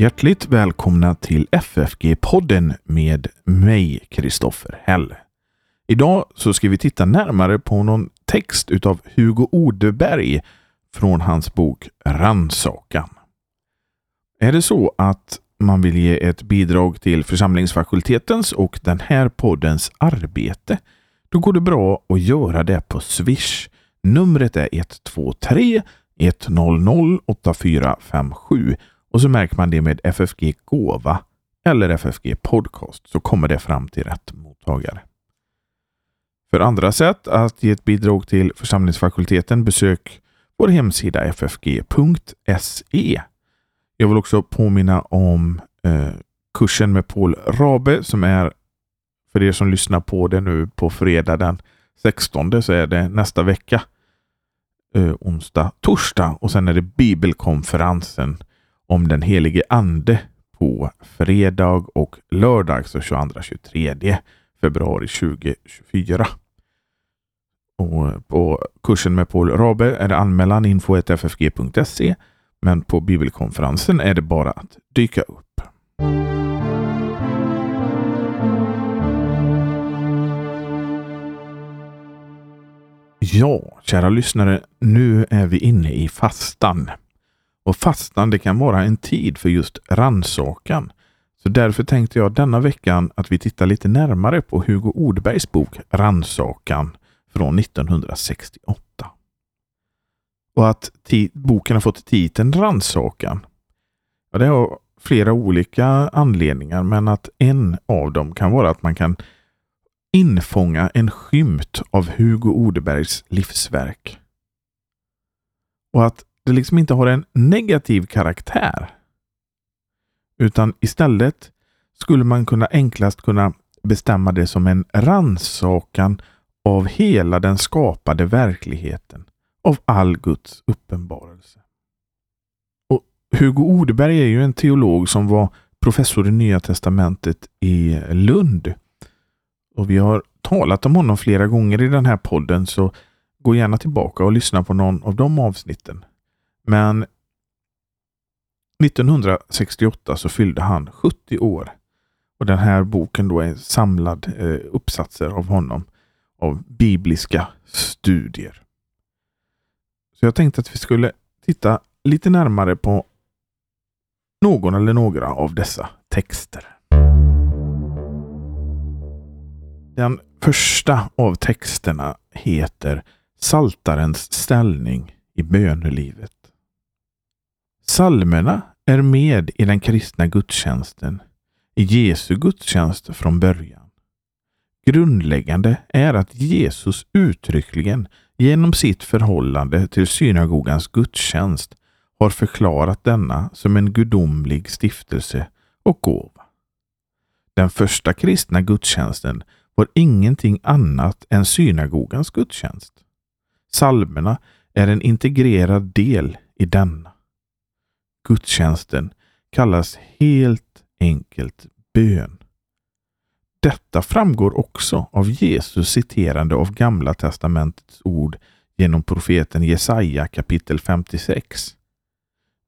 Hjärtligt välkomna till FFG-podden med mig, Kristoffer Häll. Idag så ska vi titta närmare på någon text utav Hugo Odeberg från hans bok Ransakan. Är det så att man vill ge ett bidrag till församlingsfakultetens och den här poddens arbete, då går det bra att göra det på Swish. Numret är 123 100 8457 och så märker man det med FFG Gåva eller FFG Podcast så kommer det fram till rätt mottagare. För andra sätt att ge ett bidrag till församlingsfakulteten besök vår hemsida ffg.se. Jag vill också påminna om eh, kursen med Paul Rabe som är för er som lyssnar på det nu på fredag den 16 så är det nästa vecka. Eh, onsdag, torsdag och sen är det bibelkonferensen om den helige ande på fredag och lördag, så 22-23 februari 2024. Och på kursen med Paul Rabe är det anmälan info.ffg.se men på bibelkonferensen är det bara att dyka upp. Ja, kära lyssnare, nu är vi inne i fastan. Och fastan det kan vara en tid för just ransakan. Så därför tänkte jag denna veckan att vi tittar lite närmare på Hugo Ordbergs bok Ransakan från 1968. Och att boken har fått titeln Ransakan. Ja, det har flera olika anledningar men att en av dem kan vara att man kan infånga en skymt av Hugo Odebergs livsverk. Och att det liksom inte har en negativ karaktär. Utan istället skulle man kunna enklast kunna bestämma det som en ransakan av hela den skapade verkligheten, av all Guds uppenbarelse. Och Hugo Odeberg är ju en teolog som var professor i Nya Testamentet i Lund. Och vi har talat om honom flera gånger i den här podden, så gå gärna tillbaka och lyssna på någon av de avsnitten. Men 1968 så fyllde han 70 år. Och den här boken då är samlad eh, uppsatser av honom av bibliska studier. Så jag tänkte att vi skulle titta lite närmare på någon eller några av dessa texter. Den första av texterna heter Saltarens ställning i bönelivet. Salmerna är med i den kristna gudstjänsten, i Jesu gudstjänst från början. Grundläggande är att Jesus uttryckligen genom sitt förhållande till synagogans gudstjänst har förklarat denna som en gudomlig stiftelse och gåva. Den första kristna gudstjänsten var ingenting annat än synagogans gudstjänst. Salmerna är en integrerad del i denna. Gudstjänsten kallas helt enkelt bön. Detta framgår också av Jesus citerande av Gamla testamentets ord genom profeten Jesaja kapitel 56.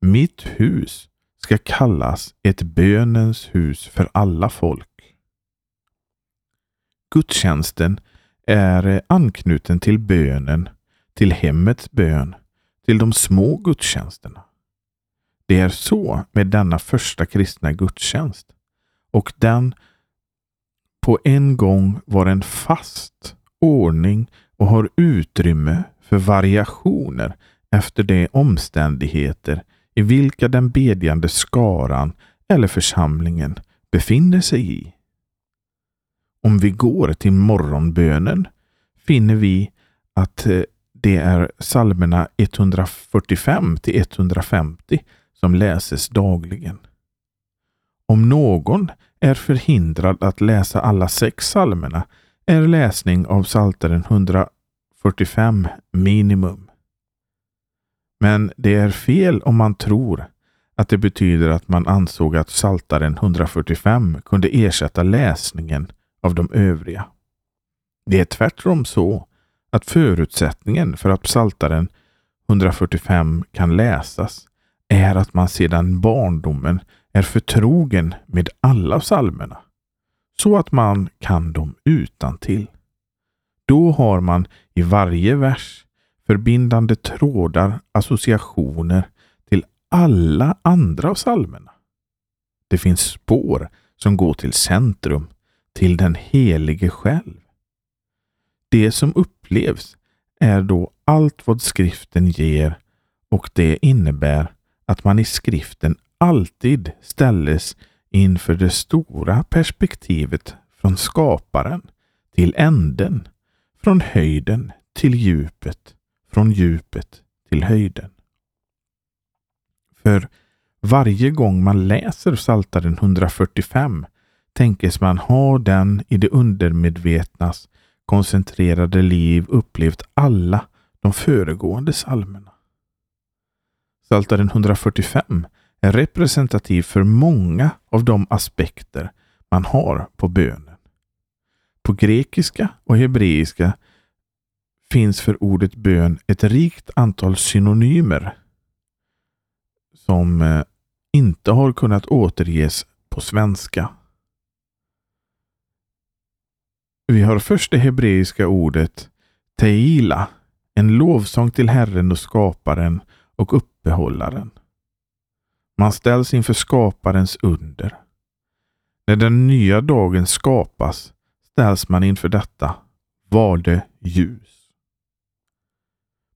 Mitt hus ska kallas ett bönens hus för alla folk. Gudstjänsten är anknuten till bönen, till hemmets bön, till de små gudstjänsterna. Det är så med denna första kristna gudstjänst. Och den på en gång var en fast ordning och har utrymme för variationer efter de omständigheter i vilka den bedjande skaran eller församlingen befinner sig i. Om vi går till morgonbönen finner vi att eh, det är psalmerna 145 till 150 som läses dagligen. Om någon är förhindrad att läsa alla sex psalmerna är läsning av Psaltaren 145 minimum. Men det är fel om man tror att det betyder att man ansåg att Psaltaren 145 kunde ersätta läsningen av de övriga. Det är tvärtom så att förutsättningen för att Psaltaren 145 kan läsas är att man sedan barndomen är förtrogen med alla psalmerna så att man kan dem utan till. Då har man i varje vers förbindande trådar, associationer till alla andra psalmerna. Det finns spår som går till centrum, till den helige själv. Det som upplevs är då allt vad skriften ger och det innebär att man i skriften alltid ställes inför det stora perspektivet från skaparen till änden, från höjden till djupet, från djupet till höjden. För varje gång man läser Psaltaren 145 tänkes man ha den i det undermedvetnas koncentrerade liv upplevt alla de föregående psalmerna. Psaltaren 145 är representativ för många av de aspekter man har på bönen. På grekiska och hebreiska finns för ordet bön ett rikt antal synonymer som eh, inte har kunnat återges på svenska. Vi har först det hebreiska ordet teila, en lovsång till Herren och skaparen och uppehållaren. Man ställs inför skaparens under. När den nya dagen skapas ställs man inför detta. Var det ljus?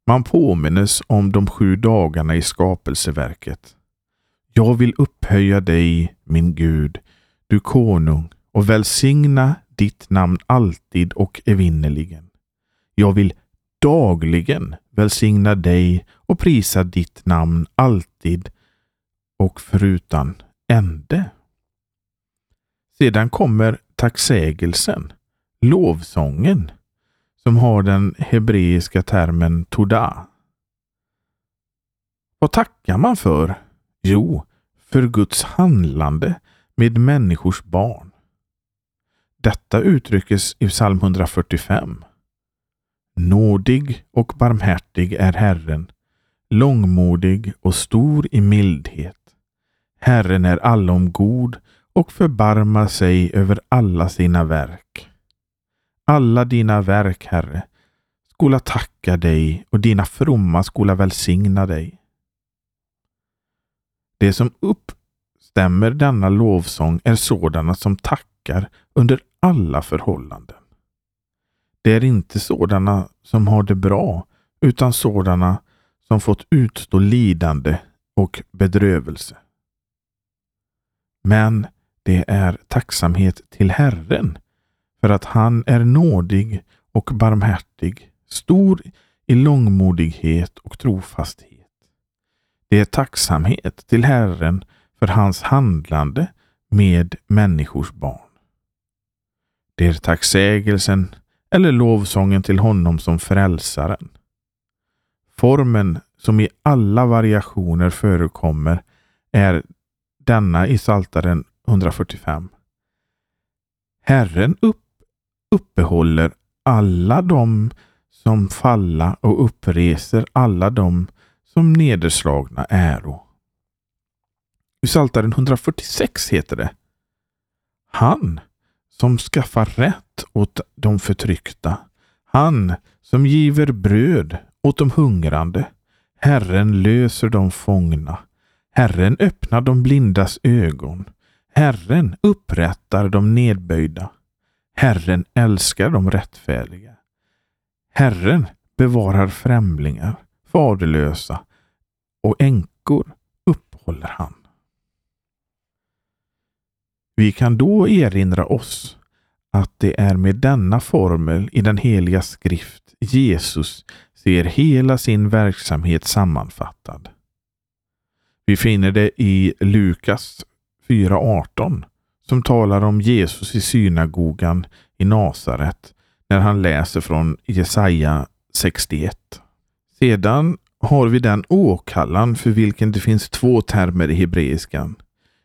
Man påminnes om de sju dagarna i skapelseverket. Jag vill upphöja dig, min Gud, du konung, och välsigna ditt namn alltid och evinnerligen. Jag vill dagligen välsigna dig och prisa ditt namn alltid och förutan ände. Sedan kommer tacksägelsen, lovsången, som har den hebreiska termen toda. Vad tackar man för? Jo, för Guds handlande med människors barn. Detta uttryckes i psalm 145. Nådig och barmhärtig är Herren, långmodig och stor i mildhet. Herren är allom god och förbarmar sig över alla sina verk. Alla dina verk, Herre, skola tacka dig och dina fromma skola välsigna dig. Det som uppstämmer denna lovsång är sådana som tackar under alla förhållanden. Det är inte sådana som har det bra, utan sådana som fått utstå lidande och bedrövelse. Men det är tacksamhet till Herren för att han är nådig och barmhärtig, stor i långmodighet och trofasthet. Det är tacksamhet till Herren för hans handlande med människors barn. Det är tacksägelsen eller lovsången till honom som frälsaren. Formen som i alla variationer förekommer är denna i Saltaren 145. Herren upp, uppehåller alla dem som falla och uppreser alla dem som nederslagna äro. I Psaltaren 146 heter det Han som skaffar rätt åt de förtryckta, han som giver bröd åt de hungrande. Herren löser de fångna. Herren öppnar de blindas ögon. Herren upprättar de nedböjda. Herren älskar de rättfärdiga. Herren bevarar främlingar, faderlösa och änkor uppehåller han. Vi kan då erinra oss att det är med denna formel i den heliga skrift Jesus ser hela sin verksamhet sammanfattad. Vi finner det i Lukas 4.18 som talar om Jesus i synagogan i Nasaret när han läser från Jesaja 61. Sedan har vi den åkallan för vilken det finns två termer i hebreiskan.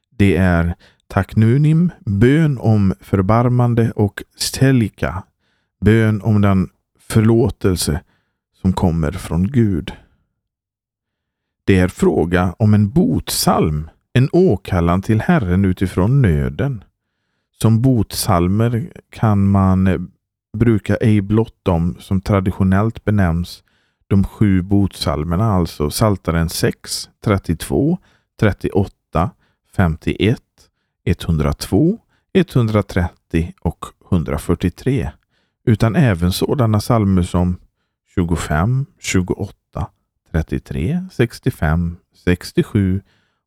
Det är taknunim, bön om förbarmande och stelika, bön om den förlåtelse som kommer från Gud. Det är fråga om en botsalm En åkallan till Herren utifrån nöden. Som botsalmer kan man bruka ej blott de som traditionellt benämns de sju botsalmerna, alltså Saltaren 6, 32, 38, 51, 102, 130 och 143. Utan även sådana psalmer som 25, 28, 33, 65, 67,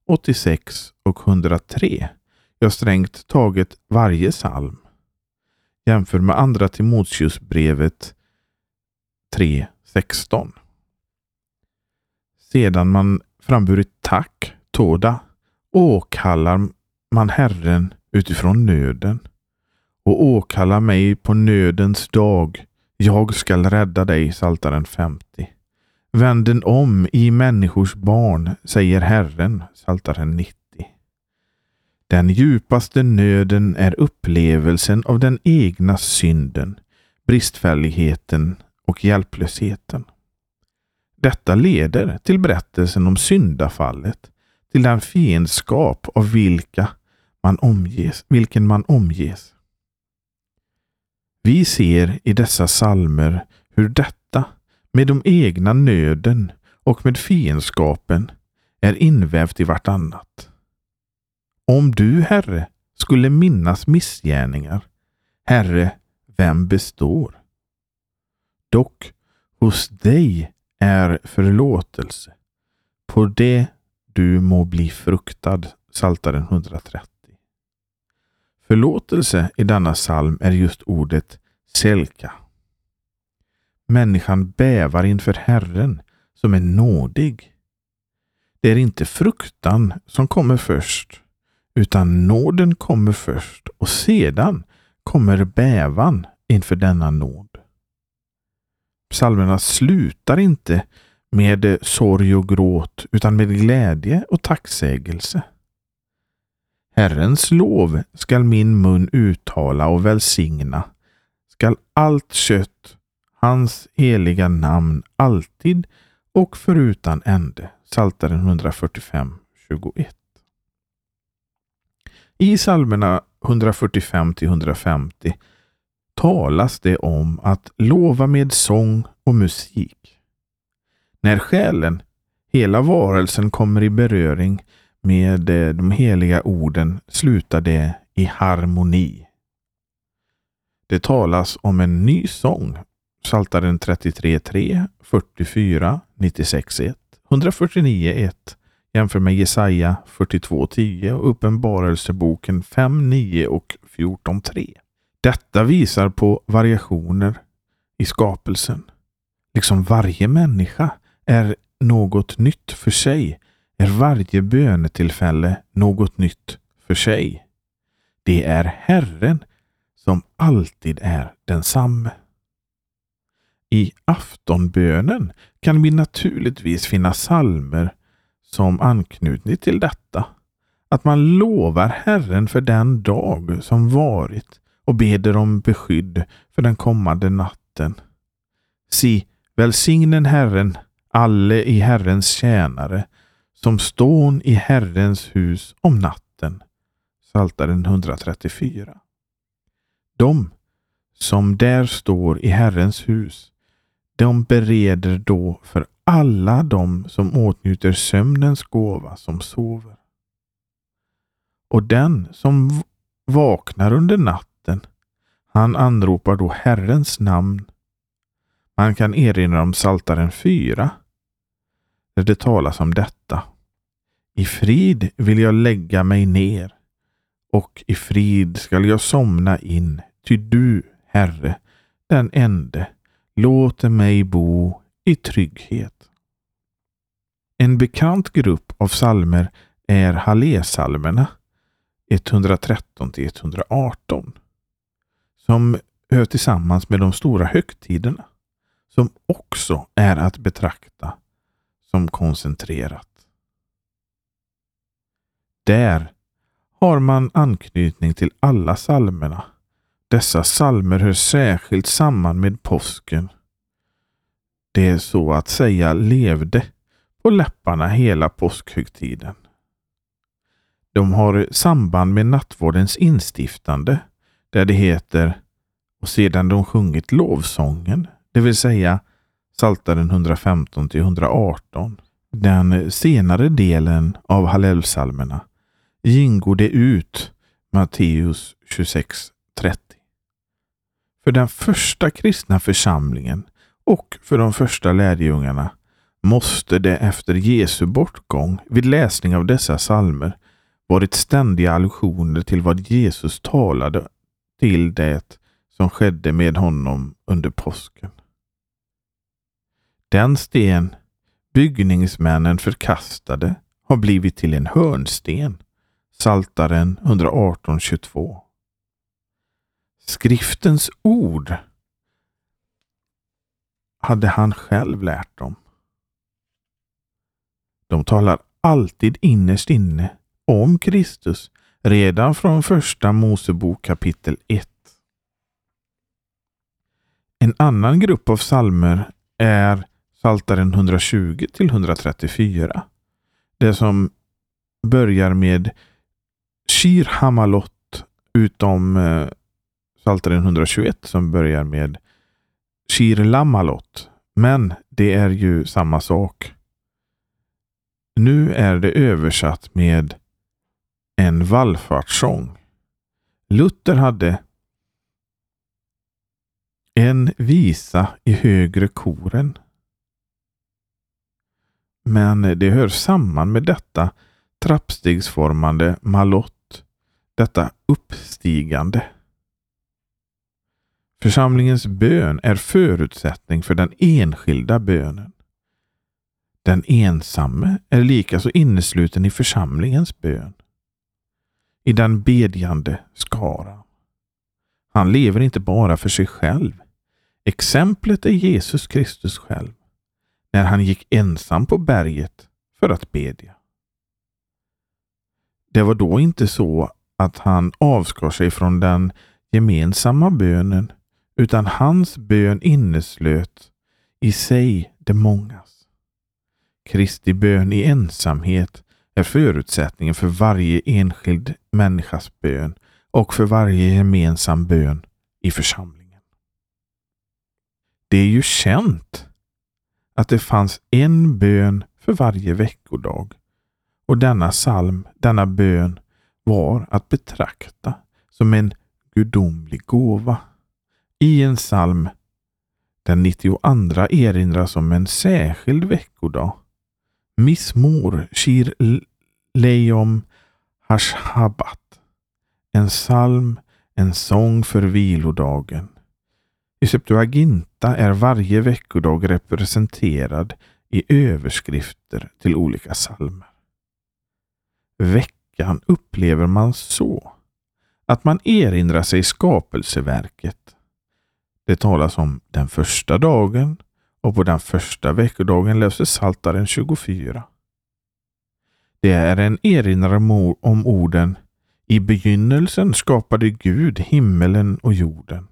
86 och 103. Ja, strängt taget varje psalm. Jämför med andra Timoteusbrevet 3.16. Sedan man framburit tack, tåda, åkallar man Herren utifrån nöden och åkallar mig på nödens dag. Jag skall rädda dig, Saltaren 50. Vänden om i människors barn, säger Herren, Saltaren 90. Den djupaste nöden är upplevelsen av den egna synden, bristfälligheten och hjälplösheten. Detta leder till berättelsen om syndafallet, till den fiendskap av vilka man omges, vilken man omges. Vi ser i dessa salmer hur detta med de egna nöden och med fiendskapen är invävt i vartannat. Om du, Herre, skulle minnas missgärningar, Herre, vem består? Dock, hos dig är förlåtelse. På det du må bli fruktad. Saltaren 130. Förlåtelse i denna psalm är just ordet selka. Människan bävar inför Herren som är nådig. Det är inte fruktan som kommer först, utan nåden kommer först och sedan kommer bävan inför denna nåd. Psalmerna slutar inte med sorg och gråt utan med glädje och tacksägelse. Herrens lov skall min mun uttala och välsigna, skall allt kött hans heliga namn alltid och förutan ände. Psaltaren 145, 21. I psalmerna 145 till 150 talas det om att lova med sång och musik. När själen, hela varelsen kommer i beröring med eh, de heliga orden slutar det i harmoni. Det talas om en ny sång. Psaltaren 33.3, 44, 96.1, 149.1 jämför med Jesaja 42.10 och Uppenbarelseboken 5.9 och 14.3. Detta visar på variationer i skapelsen. Liksom varje människa är något nytt för sig är varje bönetillfälle något nytt för sig. Det är Herren som alltid är densamme. I aftonbönen kan vi naturligtvis finna salmer som anknytning till detta. Att man lovar Herren för den dag som varit och beder om beskydd för den kommande natten. Si, välsignen Herren, alle i Herrens tjänare, som stån i Herrens hus om natten. Saltaren 134. De som där står i Herrens hus, de bereder då för alla de som åtnjuter sömnens gåva som sover. Och den som vaknar under natten, han anropar då Herrens namn. Man kan erinra om Saltaren 4, där det talas om detta. I frid vill jag lägga mig ner och i frid skall jag somna in, ty du, Herre, den ende, låter mig bo i trygghet. En bekant grupp av salmer är Hallesalmerna 113 till 118 som hör tillsammans med de stora högtiderna som också är att betrakta som koncentrerat. Där har man anknytning till alla salmerna. Dessa salmer hör särskilt samman med påsken. Det så att säga levde på läpparna hela påskhögtiden. De har samband med nattvardens instiftande där det heter och sedan de sjungit lovsången, det vill säga Saltaren 115 till 118, den senare delen av Hallelsalmerna, gingo det ut Matteus 26.30. För den första kristna församlingen och för de första lärjungarna måste det efter Jesu bortgång vid läsning av dessa salmer varit ständiga allusioner till vad Jesus talade till det som skedde med honom under påsken. Den sten byggningsmännen förkastade har blivit till en hörnsten. Saltaren 118.22. Skriftens ord hade han själv lärt dem. De talar alltid innerst inne om Kristus redan från första Mosebok kapitel 1. En annan grupp av salmer är Psaltaren 120 till 134. Det som börjar med Shir Hamalot utom eh, Psaltaren 121 som börjar med Shir Lamalot. Men det är ju samma sak. Nu är det översatt med en vallfartssång. Luther hade en visa i högre koren. Men det hör samman med detta trappstegsformande malott, detta uppstigande. Församlingens bön är förutsättning för den enskilda bönen. Den ensamme är likaså innesluten i församlingens bön. I den bedjande skara. Han lever inte bara för sig själv. Exemplet är Jesus Kristus själv när han gick ensam på berget för att bedja. Det var då inte så att han avskar sig från den gemensamma bönen utan hans bön inneslöt i sig det mångas. Kristi bön i ensamhet är förutsättningen för varje enskild människas bön och för varje gemensam bön i församlingen. Det är ju känt att det fanns en bön för varje veckodag och denna psalm, denna bön var att betrakta som en gudomlig gåva. I en psalm den 92 erinras om en särskild veckodag. Missmor Shir Leom Hashabat. En psalm, en sång för vilodagen. I Septuaginta är varje veckodag representerad i överskrifter till olika psalmer. Veckan upplever man så att man erinrar sig skapelseverket. Det talas om den första dagen och på den första veckodagen läses Psaltaren 24. Det är en erinran om orden I begynnelsen skapade Gud himmelen och jorden.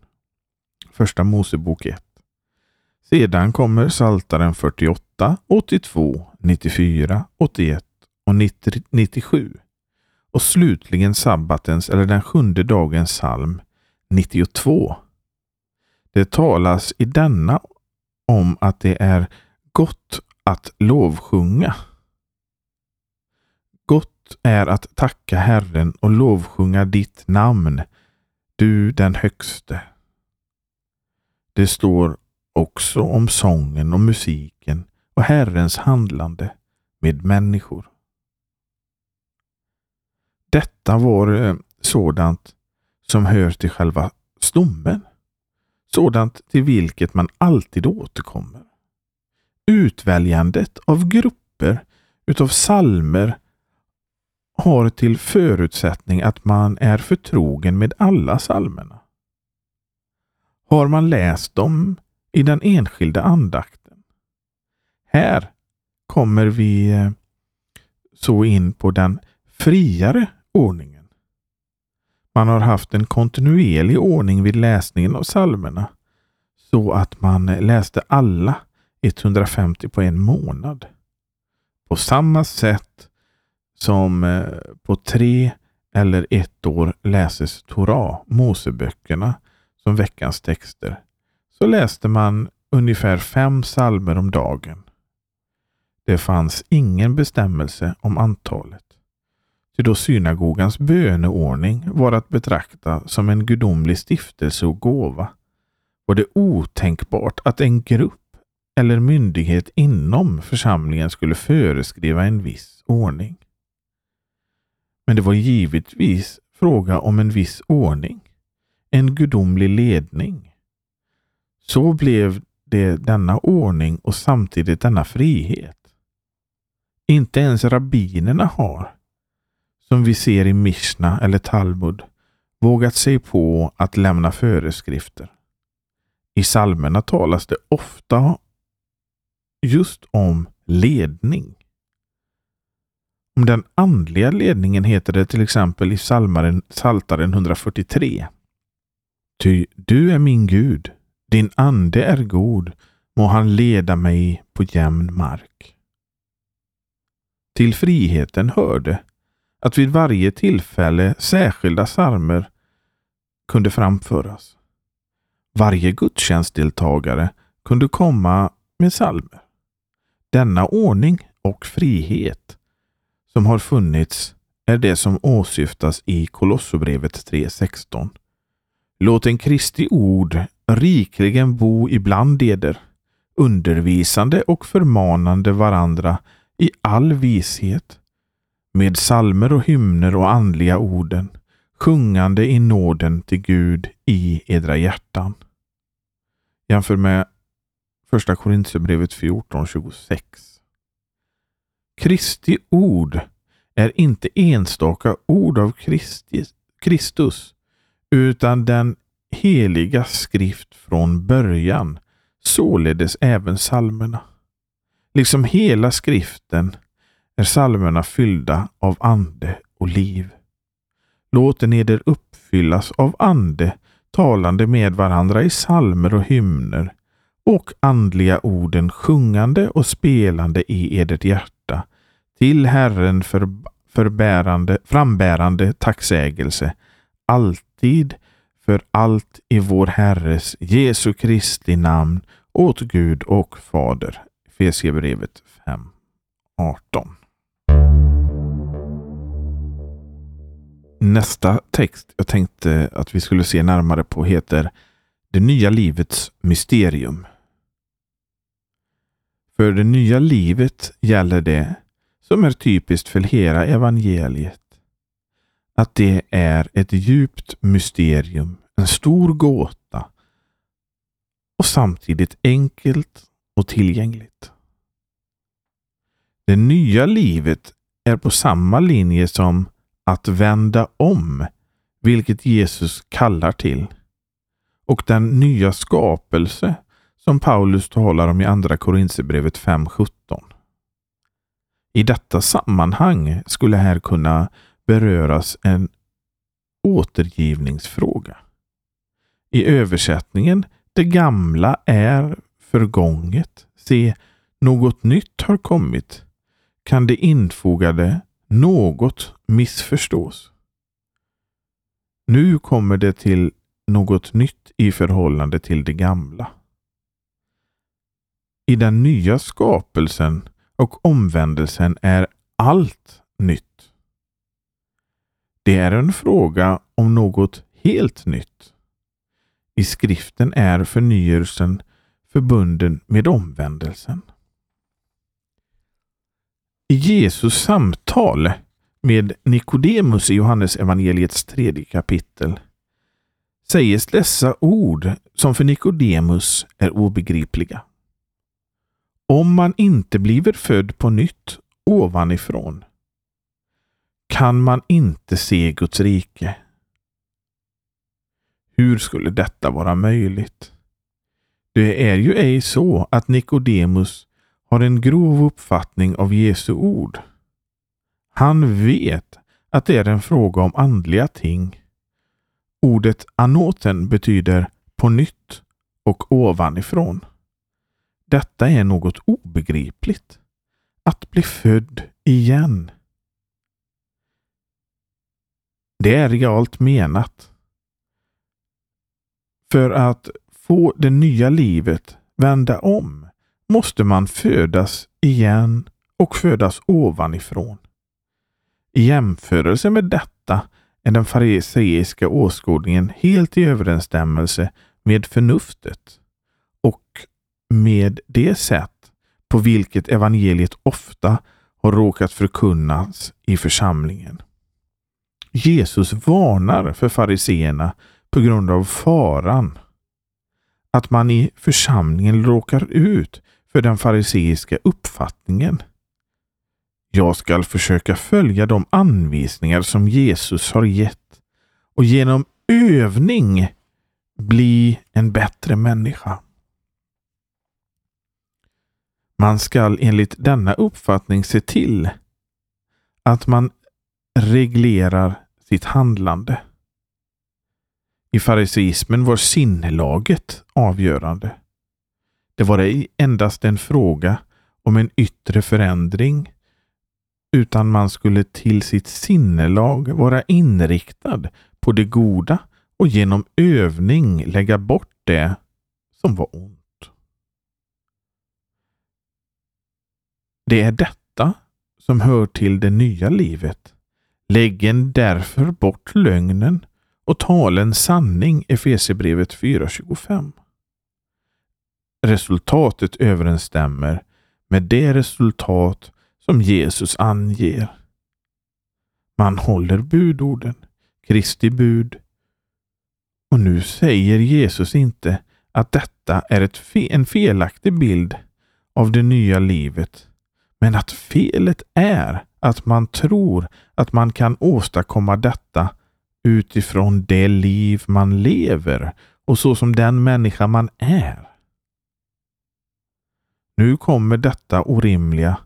Första Mosebok 1. Sedan kommer Saltaren 48, 82, 94, 81 och 90, 97. Och slutligen sabbatens eller den sjunde dagens psalm 92. Det talas i denna om att det är gott att lovsjunga. Gott är att tacka Herren och lovsjunga ditt namn, du den högste. Det står också om sången och musiken och Herrens handlande med människor. Detta var eh, sådant som hör till själva stommen. Sådant till vilket man alltid återkommer. Utväljandet av grupper utav salmer har till förutsättning att man är förtrogen med alla salmerna. Har man läst dem i den enskilda andakten? Här kommer vi eh, så in på den friare ordningen. Man har haft en kontinuerlig ordning vid läsningen av psalmerna så att man läste alla 150 på en månad. På samma sätt som eh, på tre eller ett år läses Torah, Moseböckerna, som veckans texter, så läste man ungefär fem salmer om dagen. Det fanns ingen bestämmelse om antalet. Ty då synagogans böneordning var att betrakta som en gudomlig stiftelse och gåva var det otänkbart att en grupp eller myndighet inom församlingen skulle föreskriva en viss ordning. Men det var givetvis fråga om en viss ordning, en gudomlig ledning. Så blev det denna ordning och samtidigt denna frihet. Inte ens rabbinerna har, som vi ser i Mishna eller Talmud, vågat sig på att lämna föreskrifter. I salmerna talas det ofta just om ledning. Om den andliga ledningen heter det till exempel i Salmaren, Saltaren 143. Ty du är min Gud, din ande är god, må han leda mig på jämn mark. Till friheten hörde att vid varje tillfälle särskilda psalmer kunde framföras. Varje gudstjänstdeltagare kunde komma med salmer. Denna ordning och frihet som har funnits är det som åsyftas i Kolosserbrevet 3.16. Låt en Kristi ord rikligen bo ibland eder, undervisande och förmanande varandra i all vishet, med salmer och hymner och andliga orden, sjungande i nåden till Gud i edra hjärtan. Jämför med första Korintierbrevet 14.26. Kristi ord är inte enstaka ord av Kristus, utan den heliga skrift från början, således även salmerna. Liksom hela skriften är salmerna fyllda av ande och liv. Låten eder uppfyllas av ande, talande med varandra i salmer och hymner och andliga orden sjungande och spelande i edert hjärta till Herren för, förbärande, frambärande tacksägelse alltid för allt i vår Herres Jesu Kristi namn åt Gud och Fader. Efesierbrevet 5.18 Nästa text jag tänkte att vi skulle se närmare på heter Det nya livets mysterium. För det nya livet gäller det som är typiskt för hela evangeliet. Att det är ett djupt mysterium, en stor gåta och samtidigt enkelt och tillgängligt. Det nya livet är på samma linje som att vända om, vilket Jesus kallar till. Och den nya skapelse som Paulus talar om i Andra Korinthierbrevet 5.17. I detta sammanhang skulle här kunna beröras en återgivningsfråga. I översättningen Det gamla är förgånget. Se, något nytt har kommit. Kan det infogade något missförstås. Nu kommer det till något nytt i förhållande till det gamla. I den nya skapelsen och omvändelsen är allt nytt. Det är en fråga om något helt nytt. I skriften är förnyelsen förbunden med omvändelsen. I Jesus samtal med Nikodemus i Johannes evangeliets tredje kapitel sägs dessa ord som för Nikodemus är obegripliga. Om man inte bliver född på nytt ovanifrån kan man inte se Guds rike. Hur skulle detta vara möjligt? Det är ju ej så att Nikodemus har en grov uppfattning av Jesu ord. Han vet att det är en fråga om andliga ting. Ordet anoten betyder på nytt och ovanifrån. Detta är något obegripligt. Att bli född igen. Det är realt menat. För att få det nya livet vända om måste man födas igen och födas ovanifrån. I jämförelse med detta är den fariseiska åskådningen helt i överensstämmelse med förnuftet och med det sätt på vilket evangeliet ofta har råkat förkunnas i församlingen. Jesus varnar för fariseerna på grund av faran att man i församlingen råkar ut för den fariseiska uppfattningen. Jag skall försöka följa de anvisningar som Jesus har gett och genom övning bli en bättre människa. Man skall enligt denna uppfattning se till att man reglerar sitt handlande. I fariseismen var sinnelaget avgörande. Det var ej endast en fråga om en yttre förändring utan man skulle till sitt sinnelag vara inriktad på det goda och genom övning lägga bort det som var ont. Det är detta som hör till det nya livet. Läggen därför bort lögnen och talen sanning Efesierbrevet 4.25. Resultatet överensstämmer med det resultat som Jesus anger. Man håller budorden, Kristi bud. Och nu säger Jesus inte att detta är ett fe en felaktig bild av det nya livet, men att felet är att man tror att man kan åstadkomma detta utifrån det liv man lever och så som den människa man är. Nu kommer detta orimliga.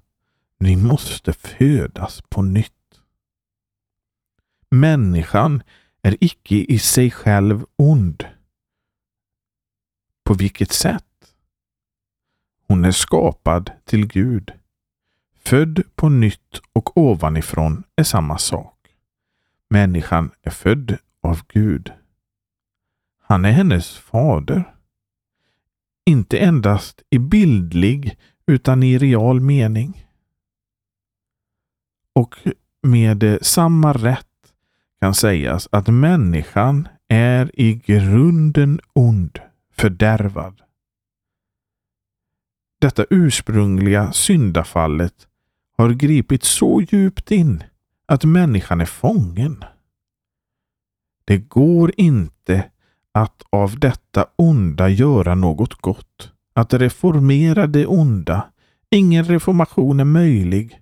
Ni måste födas på nytt. Människan är icke i sig själv ond. På vilket sätt? Hon är skapad till Gud. Född på nytt och ovanifrån är samma sak. Människan är född av Gud. Han är hennes fader. Inte endast i bildlig utan i real mening. Och med samma rätt kan sägas att människan är i grunden ond, fördärvad. Detta ursprungliga syndafallet har gripit så djupt in att människan är fången. Det går inte att av detta onda göra något gott, att reformera det onda. Ingen reformation är möjlig,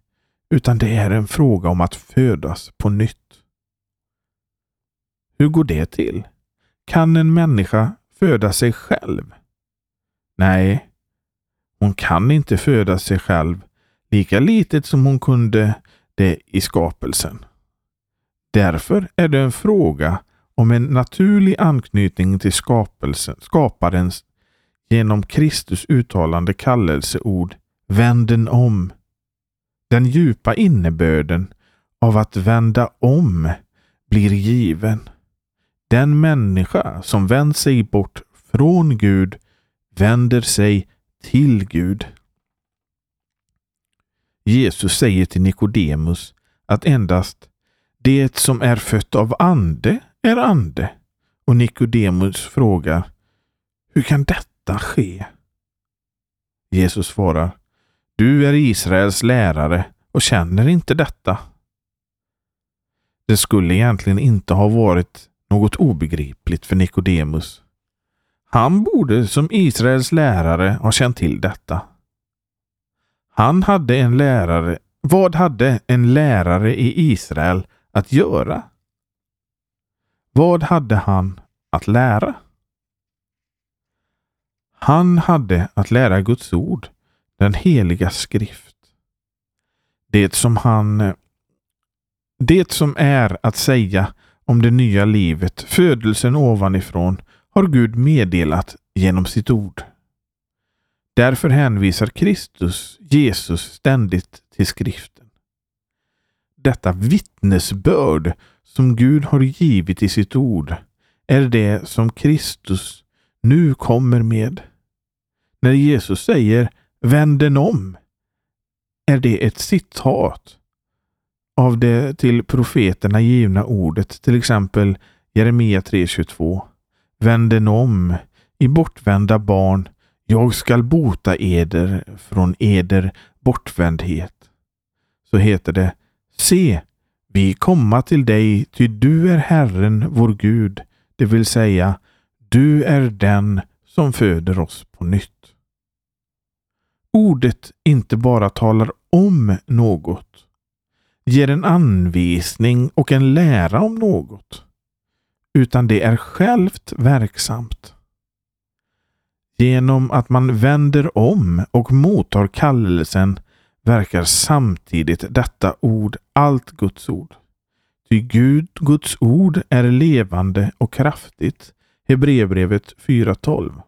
utan det är en fråga om att födas på nytt. Hur går det till? Kan en människa föda sig själv? Nej, hon kan inte föda sig själv lika litet som hon kunde det i skapelsen. Därför är det en fråga om en naturlig anknytning till skapelsen, skaparens genom Kristus uttalande kallelseord vänden om. Den djupa innebörden av att vända om blir given. Den människa som vänt sig bort från Gud vänder sig till Gud. Jesus säger till Nikodemus att endast det som är fött av ande är ande. Och Nikodemus frågar Hur kan detta ske? Jesus svarar Du är Israels lärare och känner inte detta. Det skulle egentligen inte ha varit något obegripligt för Nikodemus. Han borde som Israels lärare ha känt till detta. Han hade en lärare. Vad hade en lärare i Israel att göra? Vad hade han att lära? Han hade att lära Guds ord, den heliga skrift. Det som han det som är att säga om det nya livet, födelsen ovanifrån, har Gud meddelat genom sitt ord. Därför hänvisar Kristus, Jesus, ständigt till skriften detta vittnesbörd som Gud har givit i sitt ord är det som Kristus nu kommer med. När Jesus säger vänd den om är det ett citat av det till profeterna givna ordet, till exempel Jeremia 3.22. Vänd den om i bortvända barn, jag skall bota eder från eder bortvändhet. Så heter det, se, vi komma till dig, ty du är Herren vår Gud, det vill säga, du är den som föder oss på nytt. Ordet inte bara talar om något, ger en anvisning och en lära om något, utan det är självt verksamt. Genom att man vänder om och mottar kallelsen verkar samtidigt detta ord allt Guds ord. Ty Gud, Guds ord är levande och kraftigt. Hebreerbrevet 4.12.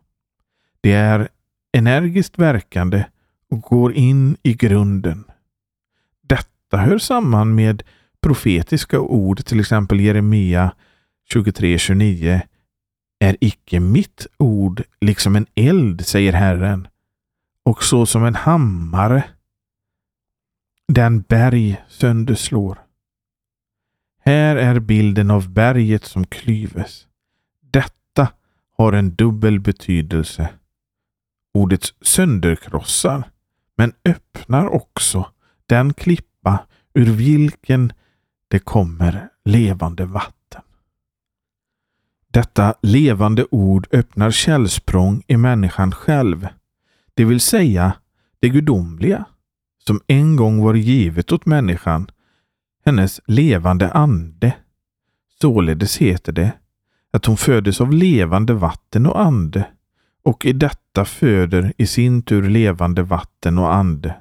Det är energiskt verkande och går in i grunden. Detta hör samman med profetiska ord, till exempel Jeremia 23.29. Är icke mitt ord liksom en eld, säger Herren, och så som en hammare den berg sönderslår. Här är bilden av berget som klyves. Detta har en dubbel betydelse. Ordet sönderkrossar, men öppnar också den klippa ur vilken det kommer levande vatten. Detta levande ord öppnar källsprång i människan själv, det vill säga det gudomliga som en gång var givet åt människan, hennes levande ande. Således heter det att hon föddes av levande vatten och ande och i detta föder i sin tur levande vatten och ande.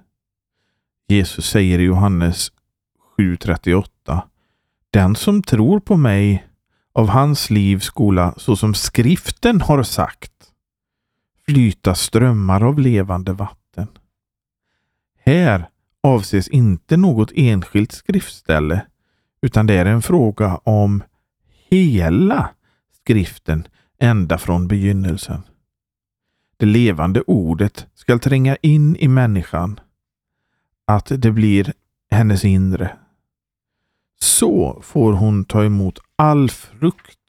Jesus säger i Johannes 7.38 Den som tror på mig av hans liv skola så som skriften har sagt flyta strömmar av levande vatten. Här avses inte något enskilt skriftställe utan det är en fråga om hela skriften ända från begynnelsen. Det levande ordet skall tränga in i människan, att det blir hennes inre. Så får hon ta emot all frukt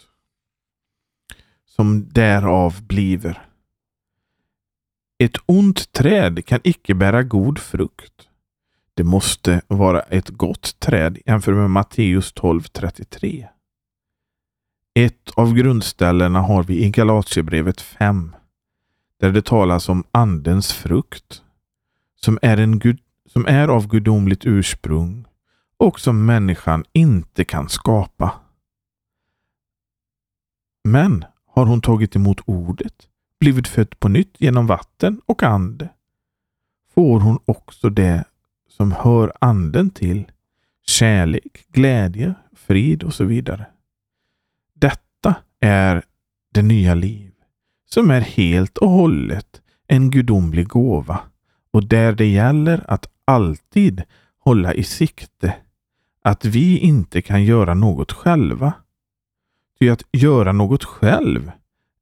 som därav bliver. Ett ont träd kan icke bära god frukt. Det måste vara ett gott träd jämfört med Matteus 12.33. Ett av grundställena har vi i Galatierbrevet 5 där det talas om Andens frukt som är, en gud, som är av gudomligt ursprung och som människan inte kan skapa. Men har hon tagit emot ordet blivit född på nytt genom vatten och ande, får hon också det som hör anden till, kärlek, glädje, frid och så vidare. Detta är det nya liv som är helt och hållet en gudomlig gåva och där det gäller att alltid hålla i sikte att vi inte kan göra något själva. Ty att göra något själv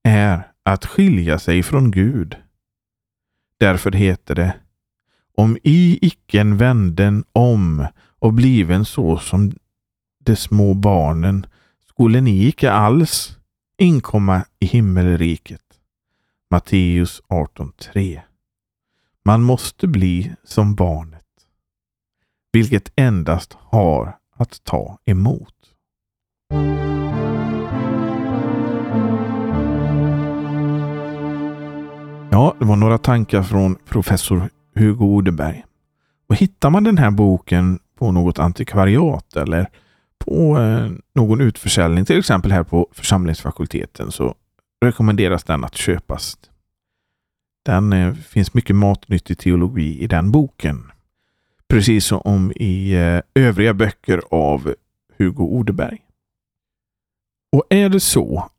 är att skilja sig från Gud. Därför heter det Om i icken vänden om och bliven så som de små barnen skulle ni icke alls inkomma i himmelriket. Matteus 18.3 Man måste bli som barnet, vilket endast har att ta emot. Ja, det var några tankar från professor Hugo Odeberg. Och hittar man den här boken på något antikvariat eller på eh, någon utförsäljning, till exempel här på församlingsfakulteten, så rekommenderas den att köpas. Den eh, finns mycket matnyttig teologi i den boken. Precis som i eh, övriga böcker av Hugo Odeberg. Och är det så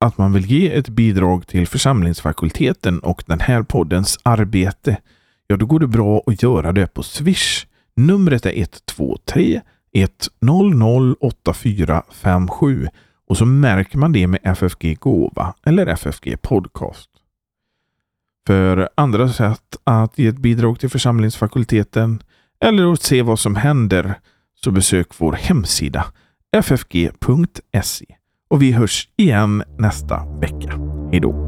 att man vill ge ett bidrag till församlingsfakulteten och den här poddens arbete, ja då går det bra att göra det på Swish. Numret är 123 1008457 och så märker man det med FFG Gåva eller FFG Podcast. För andra sätt att ge ett bidrag till församlingsfakulteten eller att se vad som händer så besök vår hemsida ffg.se och vi hörs igen nästa vecka. Hej då!